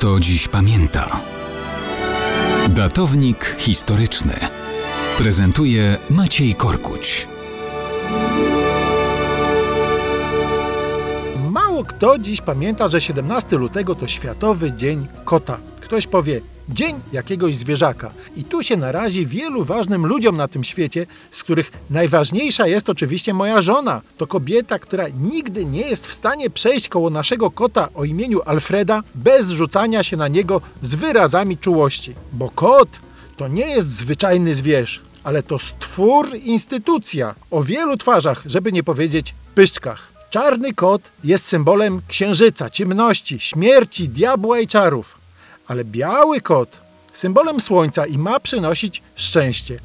kto dziś pamięta. Datownik historyczny prezentuje Maciej Korkuć. Mało kto dziś pamięta, że 17 lutego to Światowy Dzień Kota. Ktoś powie, dzień jakiegoś zwierzaka. I tu się narazi wielu ważnym ludziom na tym świecie, z których najważniejsza jest oczywiście moja żona. To kobieta, która nigdy nie jest w stanie przejść koło naszego kota o imieniu Alfreda bez rzucania się na niego z wyrazami czułości. Bo kot to nie jest zwyczajny zwierz, ale to stwór instytucja o wielu twarzach, żeby nie powiedzieć pyszczkach. Czarny kot jest symbolem księżyca, ciemności, śmierci, diabła i czarów ale biały kot symbolem słońca i ma przynosić szczęście.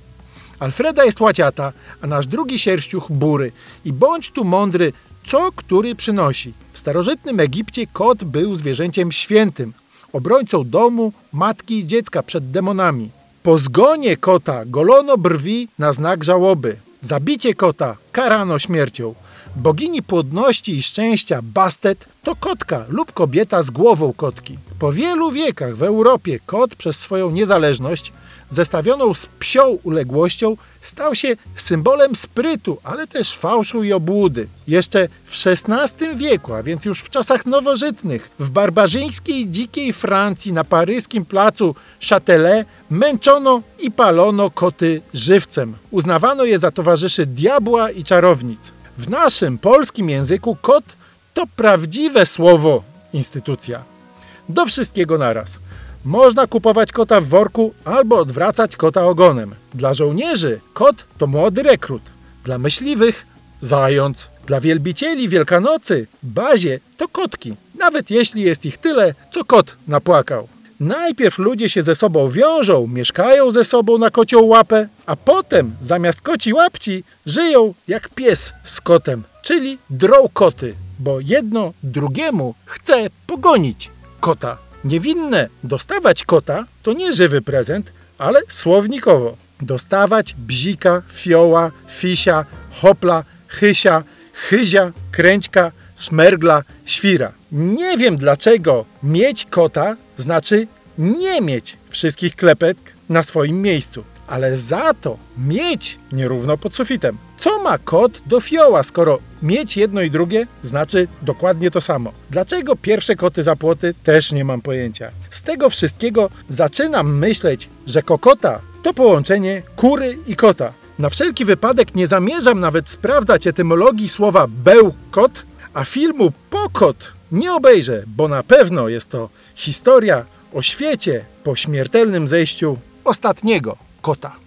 Alfreda jest łaciata, a nasz drugi sierściuch bury. I bądź tu mądry, co który przynosi. W starożytnym Egipcie kot był zwierzęciem świętym, obrońcą domu, matki i dziecka przed demonami. Po zgonie kota golono brwi na znak żałoby. Zabicie kota karano śmiercią. Bogini płodności i szczęścia Bastet to kotka lub kobieta z głową kotki. Po wielu wiekach w Europie kot przez swoją niezależność, zestawioną z psią uległością, stał się symbolem sprytu, ale też fałszu i obłudy. Jeszcze w XVI wieku, a więc już w czasach nowożytnych, w barbarzyńskiej dzikiej Francji na paryskim placu Châtelet męczono i palono koty żywcem. Uznawano je za towarzyszy diabła i czarownic. W naszym polskim języku kot to prawdziwe słowo instytucja. Do wszystkiego naraz. Można kupować kota w worku albo odwracać kota ogonem. Dla żołnierzy kot to młody rekrut. Dla myśliwych zając. Dla wielbicieli Wielkanocy bazie to kotki. Nawet jeśli jest ich tyle, co kot napłakał. Najpierw ludzie się ze sobą wiążą, mieszkają ze sobą na kocią łapę, a potem zamiast koci łapci żyją jak pies z kotem, czyli drą koty, bo jedno drugiemu chce pogonić kota. Niewinne dostawać kota to nie żywy prezent, ale słownikowo. Dostawać bzika, fioła, fisia, hopla, chysia, chyzia, kręćka, szmergla, świra. Nie wiem dlaczego mieć kota znaczy nie mieć wszystkich klepek na swoim miejscu, ale za to mieć nierówno pod sufitem. Co ma kot do fioła, skoro mieć jedno i drugie znaczy dokładnie to samo? Dlaczego pierwsze koty za płoty też nie mam pojęcia. Z tego wszystkiego zaczynam myśleć, że kokota to połączenie kury i kota. Na wszelki wypadek nie zamierzam nawet sprawdzać etymologii słowa bełkot, a filmu Pokot nie obejrzę, bo na pewno jest to historia o świecie po śmiertelnym zejściu ostatniego kota.